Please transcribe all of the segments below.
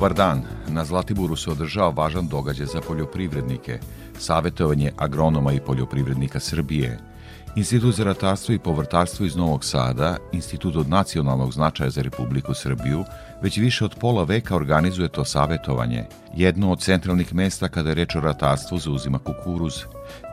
Dobar dan. Na Zlatiboru se održao važan događaj za poljoprivrednike, savjetovanje agronoma i poljoprivrednika Srbije. Institut za ratarstvo i povrtarstvo iz Novog Sada, institut od nacionalnog značaja za Republiku Srbiju, već više od pola veka organizuje to savjetovanje. Jedno od centralnih mesta kada je reč o ratarstvu zauzima kukuruz.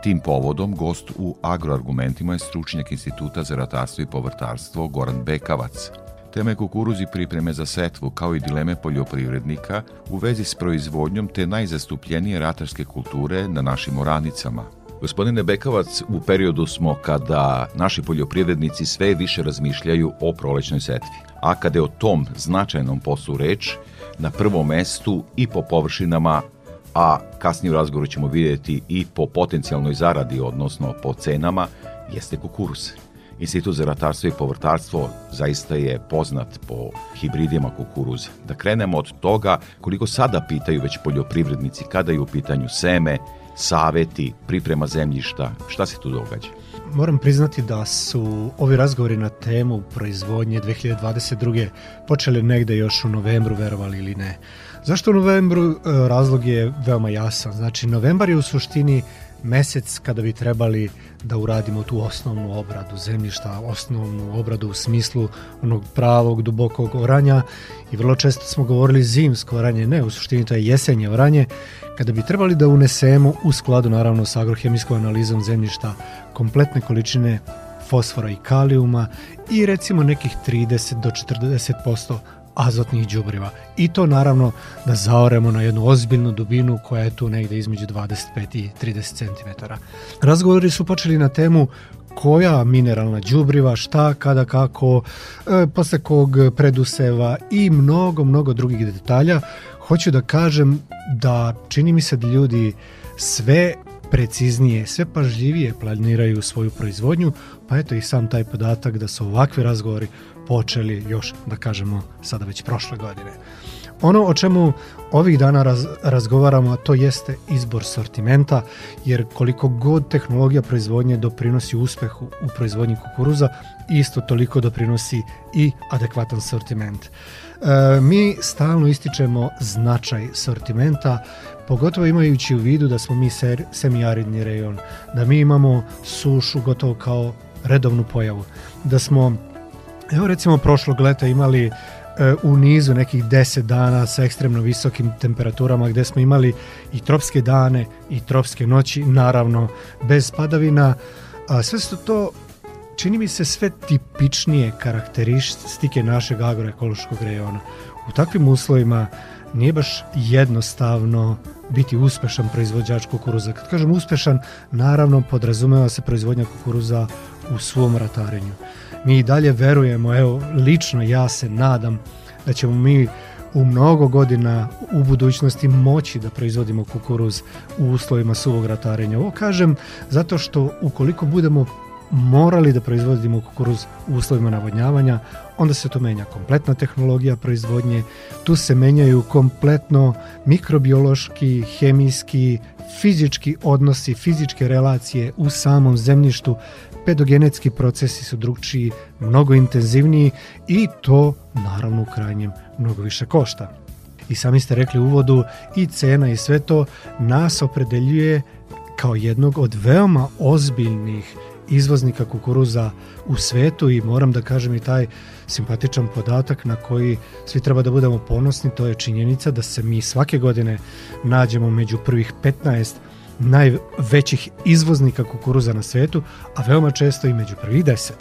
Tim povodom gost u agroargumentima je stručnjak Instituta za ratarstvo i povrtarstvo Goran Bekavac – Teme kukuruz i pripreme za setvu, kao i dileme poljoprivrednika u vezi s proizvodnjom te najzastupljenije ratarske kulture na našim oranicama – Gospodine Bekavac, u periodu smo kada naši poljoprivrednici sve više razmišljaju o prolećnoj setvi. A kada je o tom značajnom poslu reč, na prvom mestu i po površinama, a kasnije u razgovoru ćemo vidjeti i po potencijalnoj zaradi, odnosno po cenama, jeste kukuruz. Institut za ratarstvo i povrtarstvo zaista je poznat po hibridima kukuruza. Da krenemo od toga koliko sada pitaju već poljoprivrednici kada je u pitanju seme, saveti, priprema zemljišta, šta se tu događa? Moram priznati da su ovi razgovori na temu proizvodnje 2022. počeli negde još u novembru, verovali ili ne. Zašto u novembru? E, razlog je veoma jasan. Znači, novembar je u suštini mesec kada bi trebali da uradimo tu osnovnu obradu zemljišta, osnovnu obradu u smislu onog pravog, dubokog oranja i vrlo često smo govorili zimsko oranje, ne, u suštini to je jesenje oranje, kada bi trebali da unesemo u skladu naravno sa agrohemijskom analizom zemljišta kompletne količine fosfora i kalijuma i recimo nekih 30 do 40% azotnih đubriva. I to naravno da zaoremo na jednu ozbiljnu dubinu koja je tu negde između 25 i 30 cm. Razgovori su počeli na temu koja mineralna đubriva, šta, kada, kako, e, posle kog preduseva i mnogo, mnogo drugih detalja. Hoću da kažem da čini mi se da ljudi sve preciznije, sve pažljivije planiraju svoju proizvodnju, pa eto i sam taj podatak da su ovakvi razgovori počeli još, da kažemo, sada već prošle godine. Ono o čemu ovih dana raz, razgovaramo, to jeste izbor sortimenta, jer koliko god tehnologija proizvodnje doprinosi uspehu u proizvodnji kukuruza, isto toliko doprinosi i adekvatan sortiment. E, mi stalno ističemo značaj sortimenta, pogotovo imajući u vidu da smo mi ser, semijaridni rejon, da mi imamo sušu gotovo kao redovnu pojavu, da smo Evo recimo prošlog leta imali e, u nizu nekih 10 dana sa ekstremno visokim temperaturama gde smo imali i tropske dane i tropske noći, naravno bez padavina. Sve su to čini mi se sve tipičnije karakteristike našeg agroekološkog rejona. U takvim uslovima nije baš jednostavno biti uspešan proizvođač kukuruza. Kad kažem uspešan, naravno podrazumeva se proizvodnja kukuruza u svom ratarenju mi i dalje verujemo, evo, lično ja se nadam da ćemo mi u mnogo godina u budućnosti moći da proizvodimo kukuruz u uslovima suvog ratarenja. Ovo kažem zato što ukoliko budemo morali da proizvodimo kukuruz u uslovima navodnjavanja, onda se tu menja kompletna tehnologija proizvodnje, tu se menjaju kompletno mikrobiološki, hemijski, fizički odnosi, fizičke relacije u samom zemljištu, pedogenetski procesi su drugčiji, mnogo intenzivniji i to naravno u krajnjem mnogo više košta. I sami ste rekli u uvodu i cena i sve to nas opredeljuje kao jednog od veoma ozbiljnih izvoznika kukuruza u svetu i moram da kažem i taj simpatičan podatak na koji svi treba da budemo ponosni, to je činjenica da se mi svake godine nađemo među prvih 15 najvećih izvoznika kukuruza na svetu, a veoma često i među prvih 10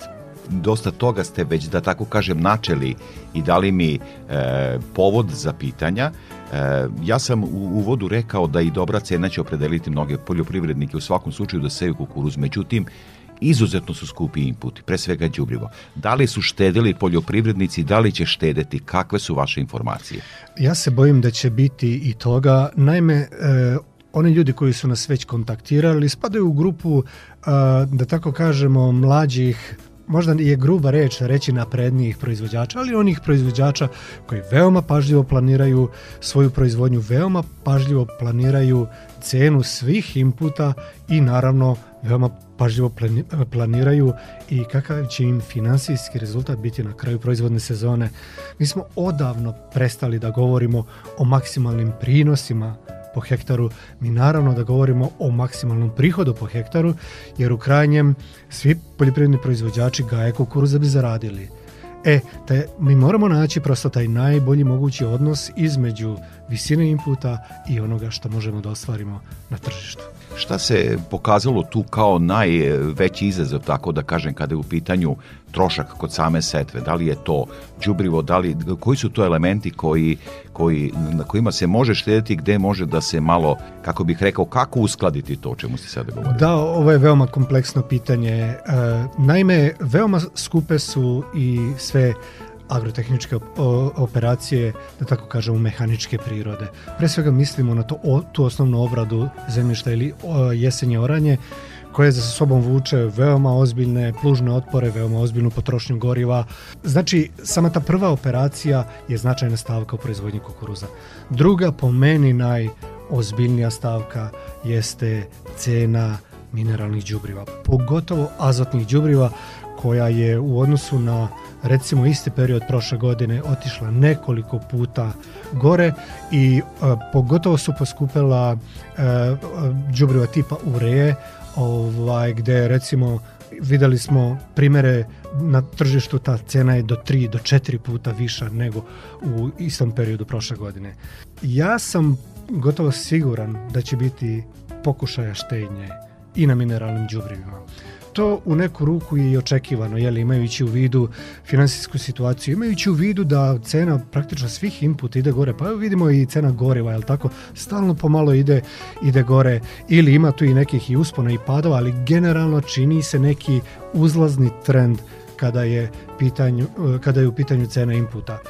dosta toga ste već, da tako kažem, načeli i dali mi e, povod za pitanja. E, ja sam u uvodu rekao da i dobra cena će opredeliti mnoge poljoprivrednike u svakom slučaju da seju kukuruz, međutim, izuzetno su skupi inputi, pre svega đubrivo. Da li su štedili poljoprivrednici, da li će štedeti, kakve su vaše informacije? Ja se bojim da će biti i toga. Naime, e, oni ljudi koji su nas već kontaktirali spadaju u grupu, e, da tako kažemo, mlađih možda je gruba reč reći naprednijih proizvođača, ali onih proizvođača koji veoma pažljivo planiraju svoju proizvodnju, veoma pažljivo planiraju cenu svih inputa i naravno veoma pažljivo planiraju i kakav će im finansijski rezultat biti na kraju proizvodne sezone. Mi smo odavno prestali da govorimo o maksimalnim prinosima po hektaru, mi naravno da govorimo o maksimalnom prihodu po hektaru, jer u krajnjem svi poljoprivredni proizvođači gaje kukuruza da bi zaradili. E, te, mi moramo naći prosto taj najbolji mogući odnos između visine inputa i onoga što možemo da ostvarimo na tržištu. Šta se pokazalo tu kao najveći izazov, tako da kažem, kada je u pitanju trošak kod same setve? Da li je to džubrivo, da li, koji su to elementi koji, koji, na kojima se može štediti, gde može da se malo, kako bih rekao, kako uskladiti to o čemu ste sada govorili? Da, ovo je veoma kompleksno pitanje. E, naime, veoma skupe su i sve agrotehničke operacije, da tako kažemo, mehaničke prirode. Pre svega mislimo na to, o, tu osnovnu obradu zemljišta ili o, jesenje oranje, koje za sobom vuče veoma ozbiljne plužne otpore, veoma ozbiljnu potrošnju goriva. Znači, sama ta prva operacija je značajna stavka u proizvodnji kukuruza. Druga, po meni, najozbiljnija stavka jeste cena mineralnih đubriva, pogotovo azotnih đubriva koja je u odnosu na recimo isti period prošle godine otišla nekoliko puta gore i a, e, pogotovo su poskupela e, đubriva tipa ureje ovaj gde recimo videli smo primere na tržištu ta cena je do 3 do 4 puta viša nego u istom periodu prošle godine. Ja sam gotovo siguran da će biti pokušaja štenje i na mineralnim đubrivima to u neku ruku je i očekivano, jel, imajući u vidu finansijsku situaciju, imajući u vidu da cena praktično svih inputa ide gore, pa evo vidimo i cena goriva, jel tako, stalno pomalo ide, ide gore, ili ima tu i nekih i uspona i padova, ali generalno čini se neki uzlazni trend kada je, pitanju, e, kada je u pitanju cena inputa. E,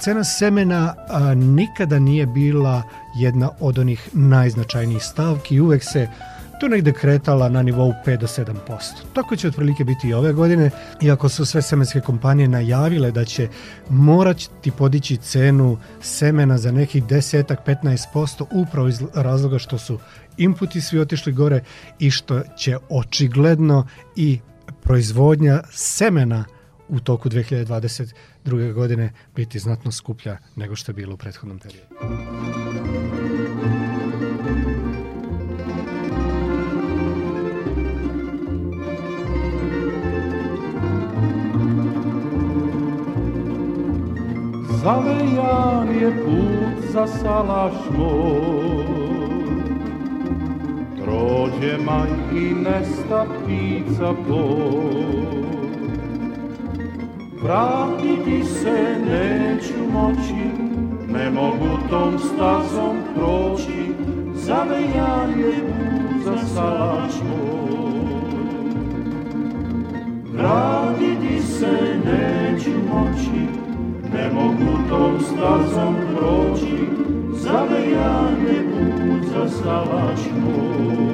cena semena nikada nije bila jedna od onih najznačajnijih stavki, uvek se uh, tu negde kretala na nivou 5 do 7%. Tako će otprilike biti i ove godine, iako su sve semenske kompanije najavile da će morati podići cenu semena za nekih 10-15% upravo iz razloga što su inputi svi otišli gore i što će očigledno i proizvodnja semena u toku 2022. godine biti znatno skuplja nego što je bilo u prethodnom periodu. zavejan je put za salaš moj. Prođe maj i nesta pica ploj. Vratiti se neću moći, ne mogu tom stazom proći, zavejan je put za salaš moj. Vratiti se neću moći, tą stacą kroci, zamejany Bóg zastawać mógł.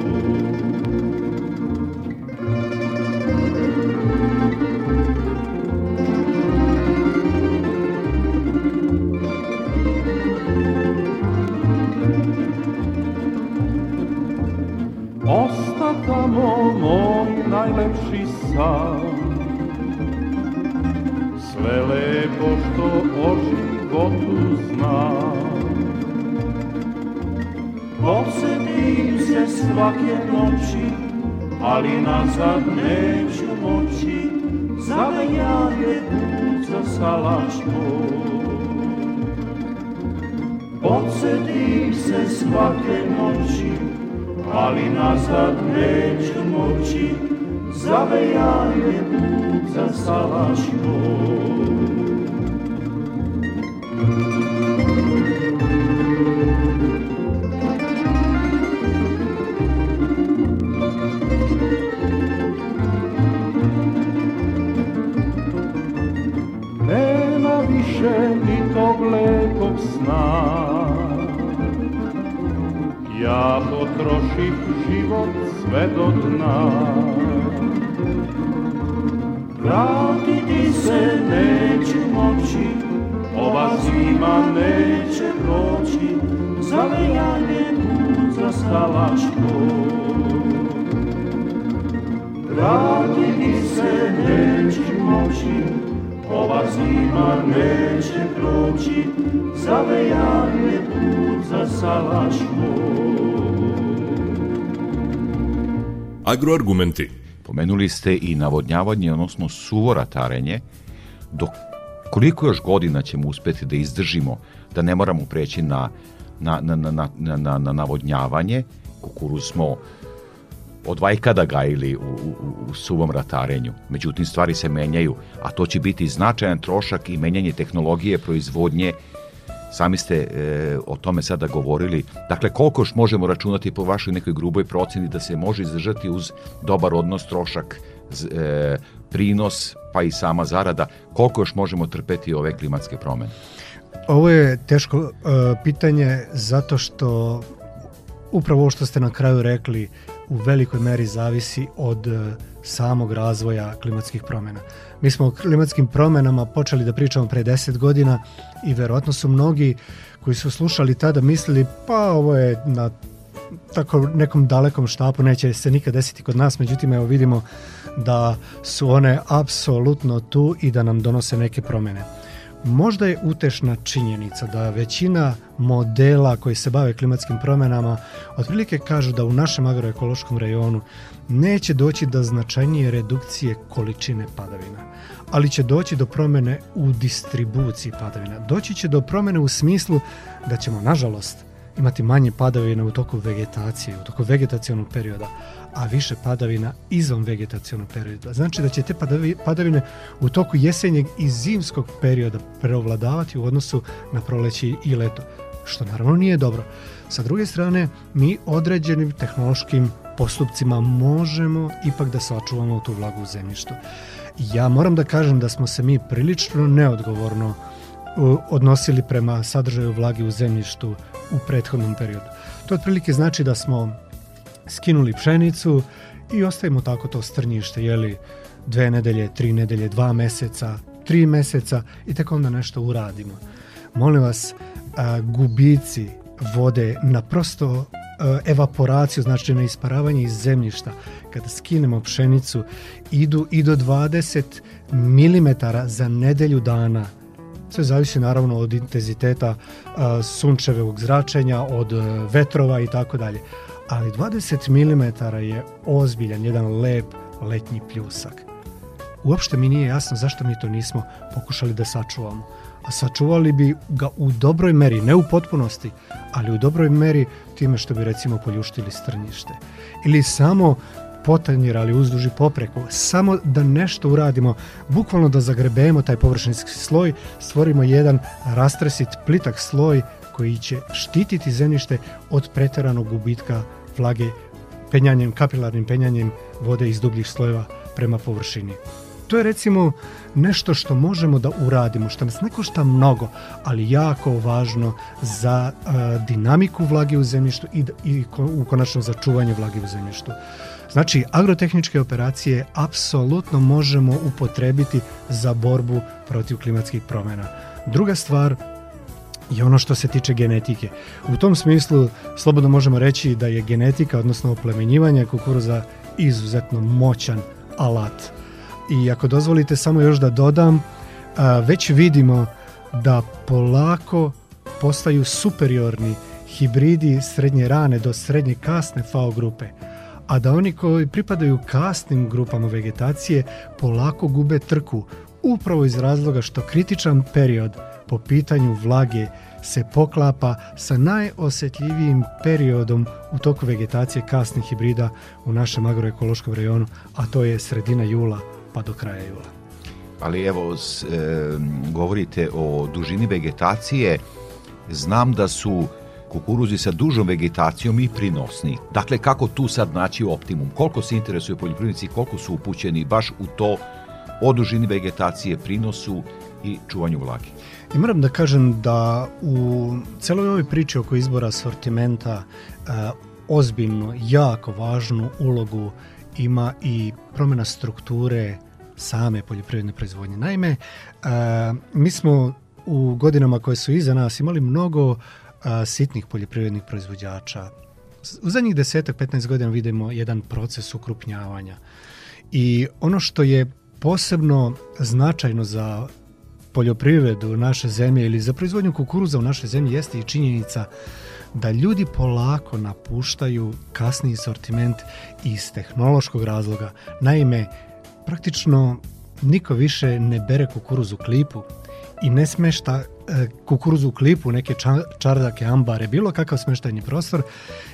Ostatamo moj najlepszy sam, sve lepo što o životu znam. Posedim se svake noći, ali nazad neću moći, zagajanje za salaškom. Podsetim se svake noći, ali nazad neću moći, zavejanje put za salaš Nema više ni tog lepog sna Ja potroših život sve do dna ti se neće moći, ova zima neće proći, zavejanje tu za stalačko. Vratiti se neće moći, ova zima neće proći, zavejanje put za salaško. Agroargumenti Pomenuli ste i navodnjavanje, odnosno suvora tarenje, dok koliko još godina ćemo uspeti da izdržimo, da ne moramo preći na, na, na, na, na, na, na, navodnjavanje, kukuruz smo od vajkada gajili u, u, u suvom ratarenju. Međutim, stvari se menjaju, a to će biti značajan trošak i menjanje tehnologije proizvodnje Sami ste e, o tome sada govorili. Dakle, koliko još možemo računati po vašoj nekoj gruboj proceni da se može izdržati uz dobar odnos, trošak, e, prinos, pa i sama zarada, koliko još možemo trpeti ove klimatske promene? Ovo je teško uh, pitanje zato što upravo ovo što ste na kraju rekli, u velikoj meri zavisi od e, samog razvoja klimatskih promena. Mi smo o klimatskim promenama počeli da pričamo pre 10 godina i verovatno su mnogi koji su slušali tada mislili pa ovo je na tako nekom dalekom štapu, neće se nikad desiti kod nas, međutim evo vidimo da su one apsolutno tu i da nam donose neke promene. Možda je utešna činjenica da većina modela koji se bave klimatskim promenama otprilike kažu da u našem agroekološkom rejonu neće doći do značajnije redukcije količine padavina, ali će doći do promene u distribuciji padavina. Doći će do promene u smislu da ćemo, nažalost, imati manje padavina u toku vegetacije, u toku vegetacijonog perioda, a više padavina izvan vegetacijonog perioda. Znači da će te padavine u toku jesenjeg i zimskog perioda preovladavati u odnosu na proleći i leto, što naravno nije dobro. Sa druge strane, mi određenim tehnološkim postupcima možemo ipak da sačuvamo tu vlagu u zemljištu. Ja moram da kažem da smo se mi prilično neodgovorno uh, odnosili prema sadržaju vlage u zemljištu u prethodnom periodu. To otprilike znači da smo skinuli pšenicu i ostavimo tako to strnjište, jeli, dve nedelje, tri nedelje, dva meseca, tri meseca i tako onda nešto uradimo. Molim vas, e, gubici vode na prosto e, evaporaciju, znači na isparavanje iz zemljišta, kada skinemo pšenicu, idu i do 20 mm za nedelju dana. Sve zavisi naravno od intenziteta e, sunčevog zračenja, od vetrova i tako dalje ali 20 mm je ozbiljan, jedan lep letnji pljusak. Uopšte mi nije jasno zašto mi to nismo pokušali da sačuvamo. A sačuvali bi ga u dobroj meri, ne u potpunosti, ali u dobroj meri time što bi recimo poljuštili strnjište. Ili samo potanjirali uzduži popreku, samo da nešto uradimo, bukvalno da zagrebemo taj površinski sloj, stvorimo jedan rastresit plitak sloj koji će štititi zemljište od preteranog gubitka vlage penjanjem, kapilarnim penjanjem vode iz dubljih slojeva prema površini. To je recimo nešto što možemo da uradimo, što nas ne košta mnogo, ali jako važno za uh, dinamiku vlage u zemljištu i, i u konačnom za čuvanje vlage u zemljištu. Znači, agrotehničke operacije apsolutno možemo upotrebiti za borbu protiv klimatskih promjena. Druga stvar, i ono što se tiče genetike. U tom smislu slobodno možemo reći da je genetika, odnosno oplemenjivanje kukuruza izuzetno moćan alat. I ako dozvolite samo još da dodam, već vidimo da polako postaju superiorni hibridi srednje rane do srednje kasne FAO grupe, a da oni koji pripadaju kasnim grupama vegetacije polako gube trku upravo iz razloga što kritičan period po pitanju vlage se poklapa sa najosetljivijim periodom u toku vegetacije kasnih hibrida u našem agroekološkom rejonu, a to je sredina jula pa do kraja jula. Ali evo, s, e, govorite o dužini vegetacije, znam da su kukuruzi sa dužom vegetacijom i prinosni. Dakle, kako tu sad naći optimum? Koliko se interesuju poljoprivrednici, koliko su upućeni baš u to o dužini vegetacije, prinosu i čuvanju vlage. I moram da kažem da u celoj ovoj priči oko izbora sortimenta e, ozbiljno, jako važnu ulogu ima i promena strukture same poljoprivredne proizvodnje. Naime, e, mi smo u godinama koje su iza nas imali mnogo e, sitnih poljoprivrednih proizvođača. U zadnjih 10-15 godina vidimo jedan proces ukrupnjavanja. I ono što je posebno značajno za poljoprivredu naše zemlje ili za proizvodnju kukuruza u našoj zemlji jeste i činjenica da ljudi polako napuštaju kasni sortiment iz tehnološkog razloga. Naime, praktično niko više ne bere kukuruz u klipu i ne smešta e, kukuruz u klipu, neke čardake, ambare, bilo kakav smeštajni prostor,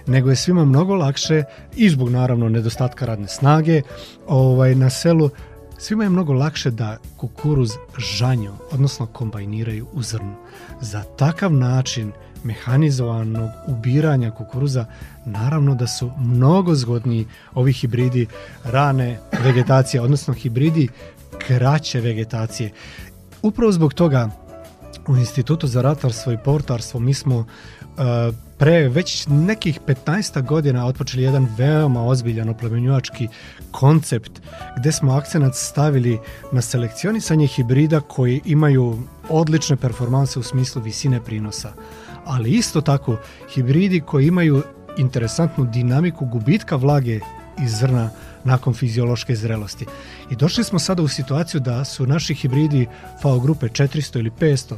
nego je svima mnogo lakše i zbog naravno nedostatka radne snage ovaj, na selu Svima je mnogo lakše da kukuruz žanju, odnosno kombajniraju u zrnu. Za takav način mehanizovanog ubiranja kukuruza naravno da su mnogo zgodniji ovi hibridi rane vegetacije, odnosno hibridi kraće vegetacije. Upravo zbog toga u Institutu za ratarstvo i portarstvo mi smo uh, pre već nekih 15 godina otpočeli jedan veoma ozbiljan oplemenjivački koncept gde smo akcenat stavili na selekcionisanje hibrida koji imaju odlične performanse u smislu visine prinosa, ali isto tako hibridi koji imaju interesantnu dinamiku gubitka vlage iz zrna nakon fiziološke zrelosti. I došli smo sada u situaciju da su naši hibridi FAO grupe 400 ili 500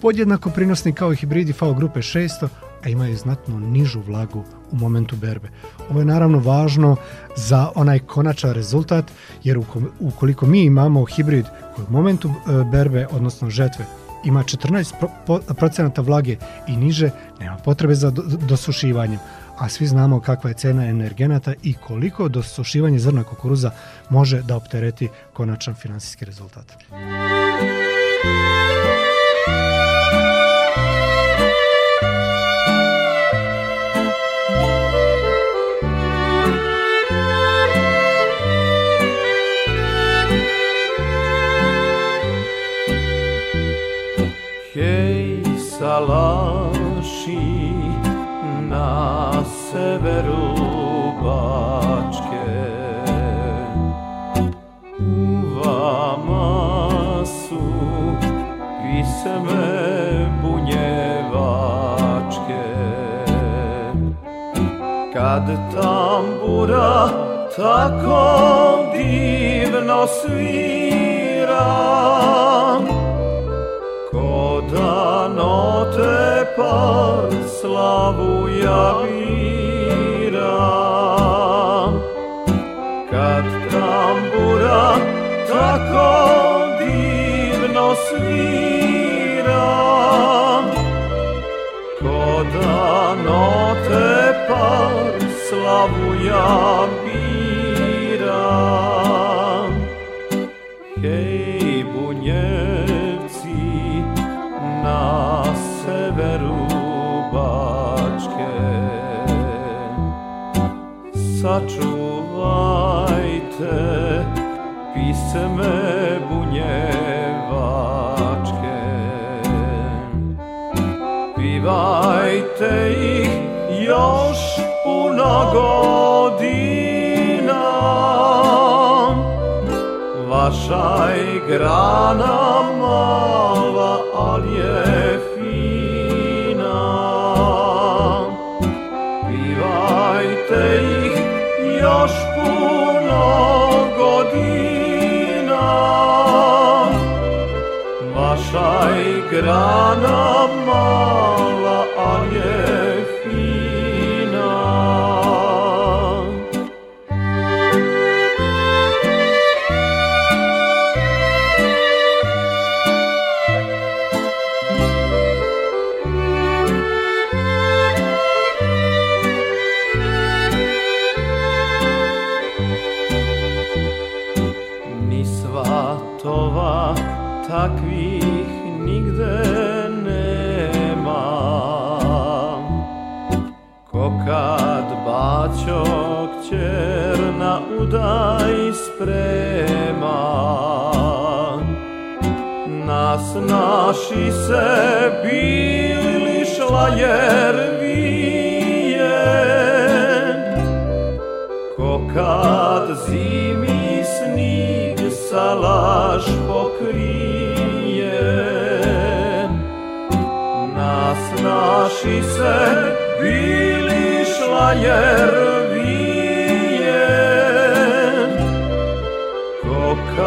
podjednako prinosni kao i hibridi FAO grupe 600, a imaju znatno nižu vlagu u momentu berbe. Ovo je naravno važno za onaj konačan rezultat, jer ukoliko mi imamo hibrid koji u momentu e, berbe, odnosno žetve, ima 14% vlage i niže, nema potrebe za dosušivanjem a svi znamo kakva je cena energenata i koliko dosušivanje zrna kukuruza može da optereti konačan finansijski rezultat. tako divno svira ko da note par slavu ja viram kad tambura tako divno svira ko da note par slavu ja viram sačuvajte pisme bunjevačke. Pivajte ih još puno godina, vaša igra na mala, ali je know.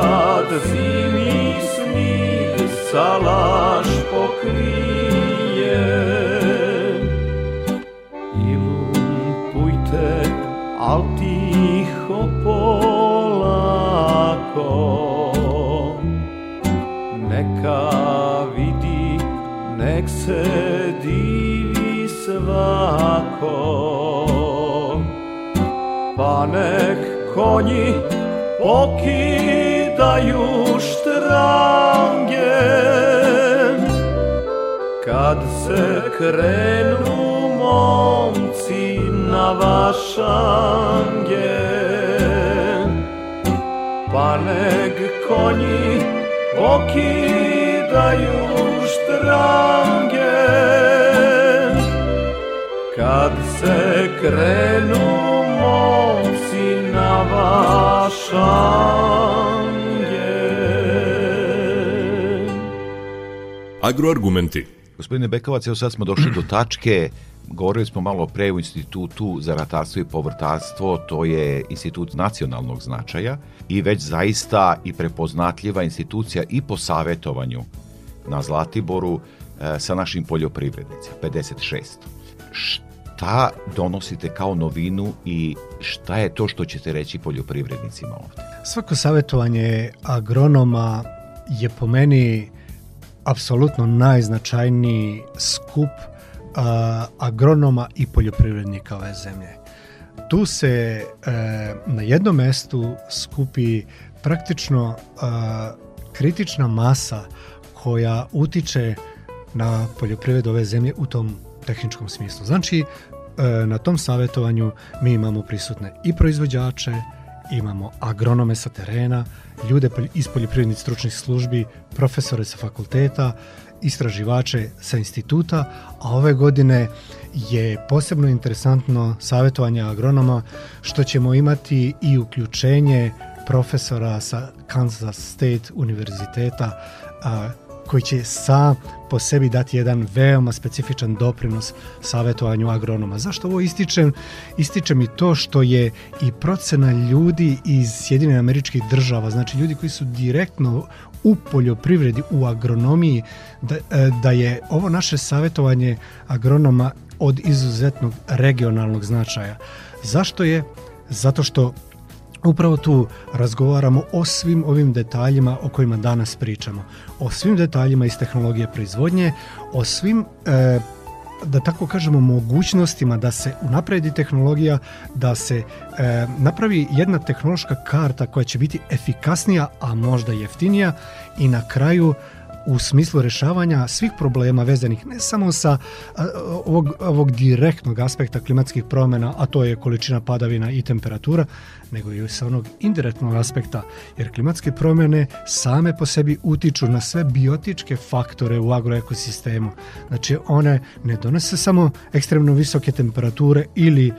kad zimi snig salaš pokrije i lumpujte al tiho polako neka vidi nek se divi svako pa nek konji poki pitaju štrange Kad se krenu momci na vašange Pa neg konji okidaju štrange Kad se krenu momci na vašange Agroargumenti. Gospodine Bekovac, evo sad smo došli do tačke Govorili smo malo pre u institutu za ratarstvo i povrtarstvo, to je institut nacionalnog značaja i već zaista i prepoznatljiva institucija i po savjetovanju na Zlatiboru e, sa našim poljoprivrednicima, 56. Šta donosite kao novinu i šta je to što ćete reći poljoprivrednicima ovde? Svako savjetovanje agronoma je po meni apsolutno najznačajniji skup uh, agronoma i poljoprivrednika ove zemlje. Tu se uh, na jednom mestu skupi praktično uh, kritična masa koja utiče na poljoprivredu ove zemlje u tom tehničkom smislu. Znači, e, na tom savjetovanju mi imamo prisutne i proizvođače, Imamo agronome sa terena, ljude iz poljoprivrednih stručnih službi, profesore sa fakulteta, istraživače sa instituta, a ove godine je posebno interesantno savjetovanje agronoma što ćemo imati i uključenje profesora sa Kansas State univerziteta koji će sam po sebi dati jedan veoma specifičan doprinos savjetovanju agronoma. Zašto ovo ističem? Ističem i to što je i procena ljudi iz Sjedinjene američkih država, znači ljudi koji su direktno u poljoprivredi, u agronomiji, da, e, da je ovo naše savjetovanje agronoma od izuzetnog regionalnog značaja. Zašto je? Zato što Upravo tu razgovaramo o svim ovim detaljima o kojima danas pričamo. O svim detaljima iz tehnologije proizvodnje, o svim e, da tako kažemo mogućnostima da se unapredi tehnologija, da se e, napravi jedna tehnološka karta koja će biti efikasnija, a možda jeftinija i na kraju u smislu rešavanja svih problema vezanih ne samo sa ovog, ovog direktnog aspekta klimatskih promena, a to je količina padavina i temperatura, nego i sa onog indirektnog aspekta, jer klimatske promene same po sebi utiču na sve biotičke faktore u agroekosistemu. Znači, one ne donose samo ekstremno visoke temperature ili e,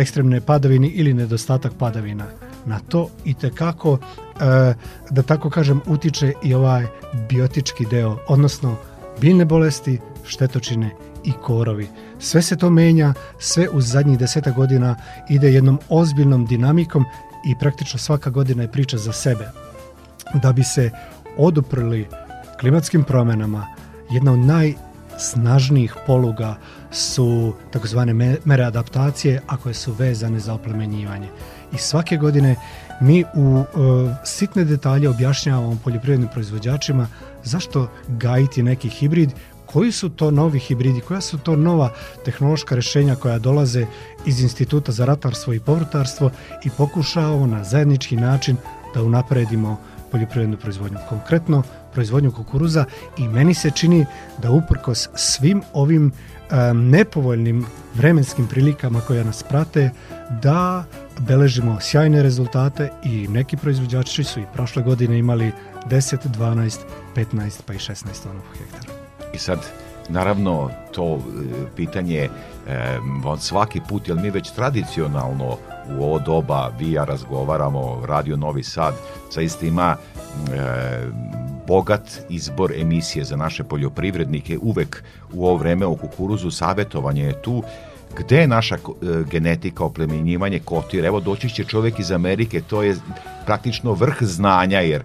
ekstremne padavine ili nedostatak padavina, na to i te tekako e, da tako kažem utiče i ovaj biotički deo, odnosno biljne bolesti, štetočine i korovi. Sve se to menja, sve u zadnjih deseta godina ide jednom ozbiljnom dinamikom i praktično svaka godina je priča za sebe. Da bi se oduprli klimatskim promenama, jedna od najsnažnijih poluga su takozvane mere adaptacije, a koje su vezane za oplemenjivanje i svake godine mi u e, sitne detalje objašnjavamo poljoprivrednim proizvođačima zašto gajiti neki hibrid, koji su to novi hibridi, koja su to nova tehnološka rešenja koja dolaze iz Instituta za ratarstvo i povrtarstvo i pokušavamo na zajednički način da unapredimo poljoprivrednu proizvodnju, konkretno proizvodnju kukuruza i meni se čini da uprkos svim ovim e, nepovoljnim vremenskim prilikama koje nas prate, da beležimo sjajne rezultate i neki proizvođači su i prošle godine imali 10, 12, 15 pa i 16 tona po hektaru. I sad, naravno, to e, pitanje on e, svaki put, jer mi već tradicionalno u ovo doba vi ja razgovaramo, Radio Novi Sad zaista ima e, bogat izbor emisije za naše poljoprivrednike uvek u ovo vreme o kukuruzu savjetovanje je tu gde je naša e, genetika oplemenjivanje kotira? Evo doći će čovjek iz Amerike, to je praktično vrh znanja jer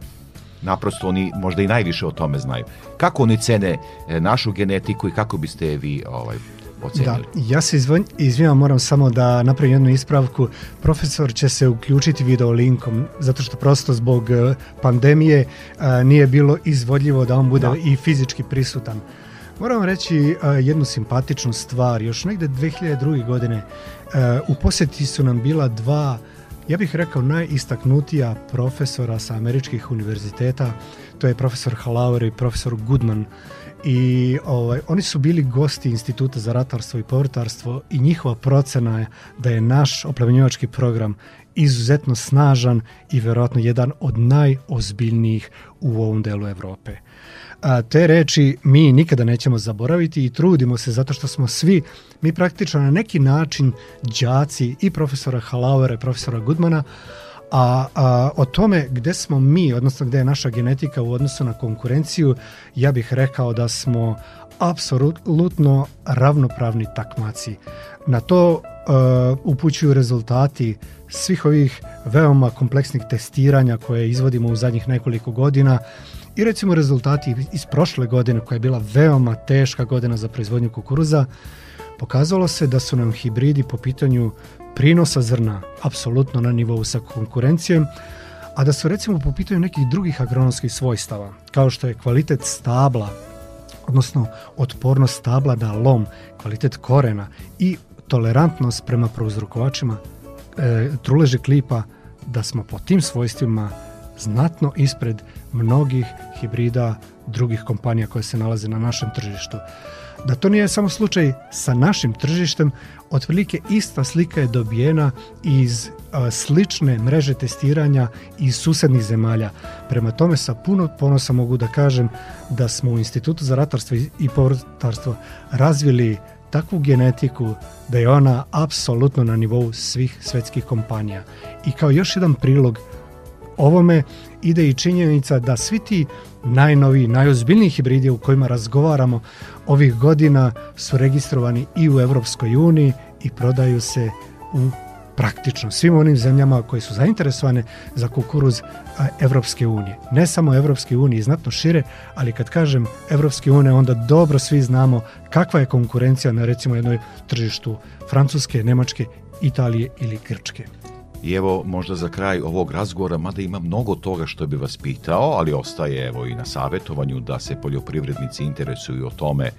naprosto oni možda i najviše o tome znaju. Kako oni cene e, našu genetiku i kako biste je vi ovaj, ocenili? Da, ja se izvin, izvinjam, moram samo da napravim jednu ispravku. Profesor će se uključiti video linkom, zato što prosto zbog e, pandemije nije bilo izvodljivo da on bude da. i fizički prisutan. Moram reći jednu simpatičnu stvar. Još negde 2002. godine u poseti su nam bila dva, ja bih rekao, najistaknutija profesora sa američkih univerziteta. To je profesor Halauer i profesor Goodman i ovaj, oni su bili gosti Instituta za ratarstvo i povrtarstvo i njihova procena je da je naš oplemenjivački program izuzetno snažan i verovatno jedan od najozbiljnijih u ovom delu Evrope. A, te reči mi nikada nećemo zaboraviti i trudimo se zato što smo svi, mi praktično na neki način đaci i profesora Halauera i profesora Gudmana, A, a o tome gde smo mi, odnosno gde je naša genetika u odnosu na konkurenciju, ja bih rekao da smo apsolutno ravnopravni takmaci. Na to uh, upućuju rezultati svih ovih veoma kompleksnih testiranja koje izvodimo u zadnjih nekoliko godina I recimo rezultati iz prošle godine koja je bila veoma teška godina za proizvodnju kukuruza, pokazalo se da su nam hibridi po pitanju prinosa zrna apsolutno na nivou sa konkurencijom, a da su recimo po pitanju nekih drugih agronomskih svojstava, kao što je kvalitet stabla, odnosno otpornost stabla da lom, kvalitet korena i tolerantnost prema prouzrokovačima e, truleže klipa, da smo po tim svojstvima znatno ispred mnogih hibrida drugih kompanija koje se nalaze na našem tržištu. Da to nije samo slučaj sa našim tržištem, otprilike ista slika je dobijena iz slične mreže testiranja iz susednih zemalja. Prema tome sa puno ponosa mogu da kažem da smo u Institutu za ratarstvo i povrtarstvo razvili takvu genetiku da je ona apsolutno na nivou svih svetskih kompanija. I kao još jedan prilog ovome ide i činjenica da svi ti najnoviji, najozbiljniji hibridi u kojima razgovaramo ovih godina su registrovani i u Evropskoj uniji i prodaju se u praktično svim onim zemljama koje su zainteresovane za kukuruz Evropske unije. Ne samo Evropske unije, znatno šire, ali kad kažem Evropske unije, onda dobro svi znamo kakva je konkurencija na recimo jednoj tržištu Francuske, Nemačke, Italije ili Grčke. I evo možda za kraj ovog razgovora, mada ima mnogo toga što bi vas pitao, ali ostaje evo i na savjetovanju da se poljoprivrednici interesuju o tome e,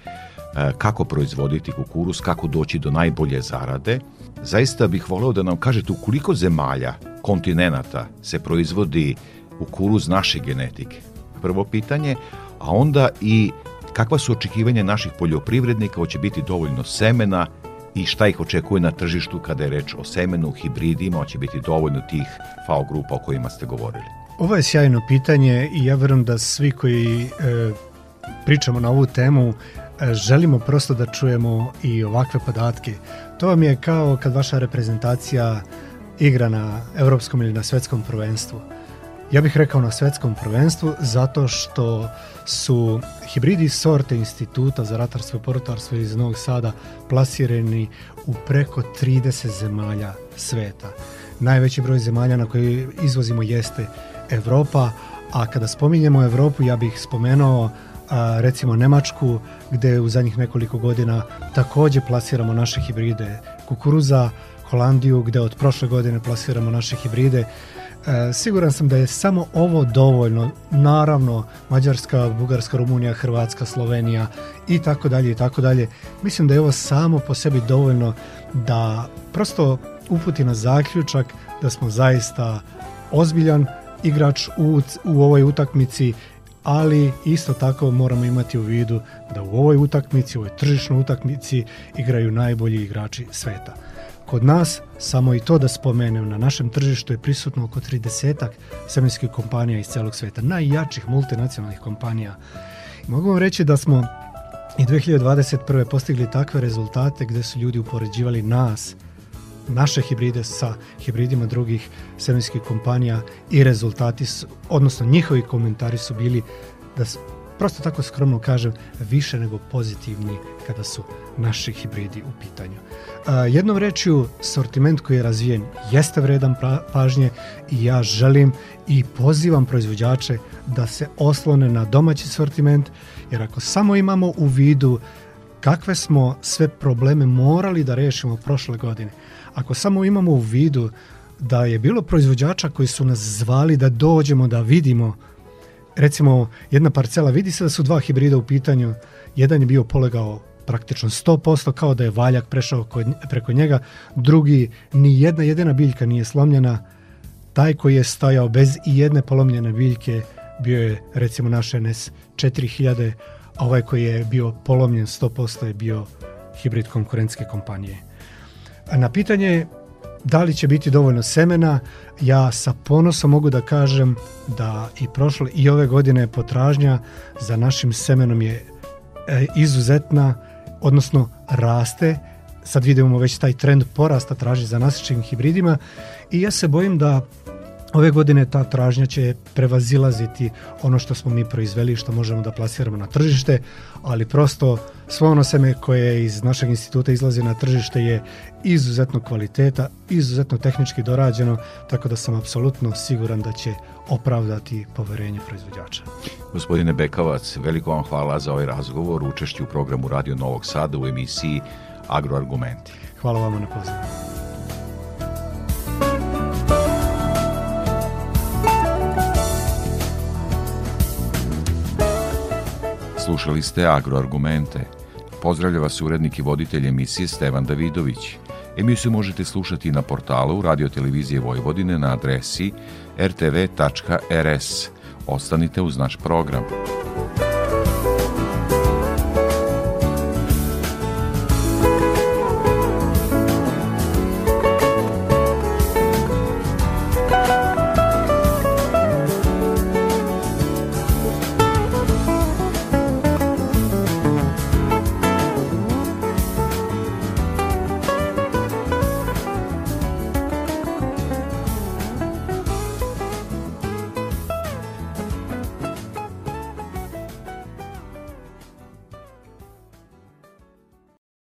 kako proizvoditi kukuruz, kako doći do najbolje zarade. Zaista bih voleo da nam kažete u koliko zemalja, kontinenta se proizvodi kukuruz naše genetike. Prvo pitanje, a onda i kakva su očekivanja naših poljoprivrednika, hoće biti dovoljno semena i šta ih očekuje na tržištu kada je reč o semenu, hibridima, će biti dovoljno tih FAO grupa o kojima ste govorili? Ovo je sjajno pitanje i ja verujem da svi koji e, pričamo na ovu temu e, želimo prosto da čujemo i ovakve podatke. To vam je kao kad vaša reprezentacija igra na evropskom ili na svetskom prvenstvu. Ja bih rekao na svetskom prvenstvu zato što su hibridi sorte Instituta za ratarstvo i porotarstvo iz Novog Sada plasirani u preko 30 zemalja sveta. Najveći broj zemalja na koje izvozimo jeste Evropa, a kada spominjemo Evropu ja bih spomenuo recimo Nemačku gde u zadnjih nekoliko godina takođe plasiramo naše hibride kukuruza, Holandiju gde od prošle godine plasiramo naše hibride E, siguran sam da je samo ovo dovoljno. Naravno, Mađarska, Bugarska, Rumunija, Hrvatska, Slovenija i tako dalje i tako dalje. Mislim da je ovo samo po sebi dovoljno da prosto uputi na zaključak da smo zaista ozbiljan igrač u, u ovoj utakmici ali isto tako moramo imati u vidu da u ovoj utakmici, u ovoj tržišnoj utakmici igraju najbolji igrači sveta. Kod nas, samo i to da spomenem, na našem tržištu je prisutno oko 30 semenskih kompanija iz celog sveta, najjačih multinacionalnih kompanija. Mogu vam reći da smo i 2021. postigli takve rezultate gde su ljudi upoređivali nas, naše hibride sa hibridima drugih semenskih kompanija i rezultati, su, odnosno njihovi komentari su bili da prosto tako skromno kažem, više nego pozitivni kada su naši hibridi u pitanju. Jednom rečju, sortiment koji je razvijen jeste vredan pažnje i ja želim i pozivam proizvođače da se oslone na domaći sortiment, jer ako samo imamo u vidu kakve smo sve probleme morali da rešimo prošle godine, ako samo imamo u vidu da je bilo proizvođača koji su nas zvali da dođemo da vidimo recimo jedna parcela vidi se da su dva hibrida u pitanju jedan je bio polegao praktično 100%, kao da je valjak prešao kod, preko njega. Drugi, ni jedna jedina biljka nije slomljena. Taj koji je stajao bez i jedne polomljene biljke bio je recimo naš NS 4000, a ovaj koji je bio polomljen 100% je bio hibrid konkurentske kompanije. A na pitanje da li će biti dovoljno semena, ja sa ponosom mogu da kažem da i prošle i ove godine potražnja za našim semenom je e, izuzetna odnosno raste, sad vidimo već taj trend porasta traži za nasečnim hibridima i ja se bojim da Ove godine ta tražnja će prevazilaziti ono što smo mi proizveli i što možemo da plasiramo na tržište, ali prosto svo ono seme koje iz našeg instituta izlazi na tržište je izuzetno kvaliteta, izuzetno tehnički dorađeno, tako da sam apsolutno siguran da će opravdati poverenje proizvođača. Gospodine Bekavac, veliko vam hvala za ovaj razgovor, učešću u programu Radio Novog Sada u emisiji Agroargumenti. Hvala vam na pozivu. Slušali ste Agroargumente. Pozdravlja vas urednik i voditelj emisije Stevan Davidović. Emisiju možete slušati na portalu Radio Televizije Vojvodine na adresi rtv.rs. Ostanite uz naš program.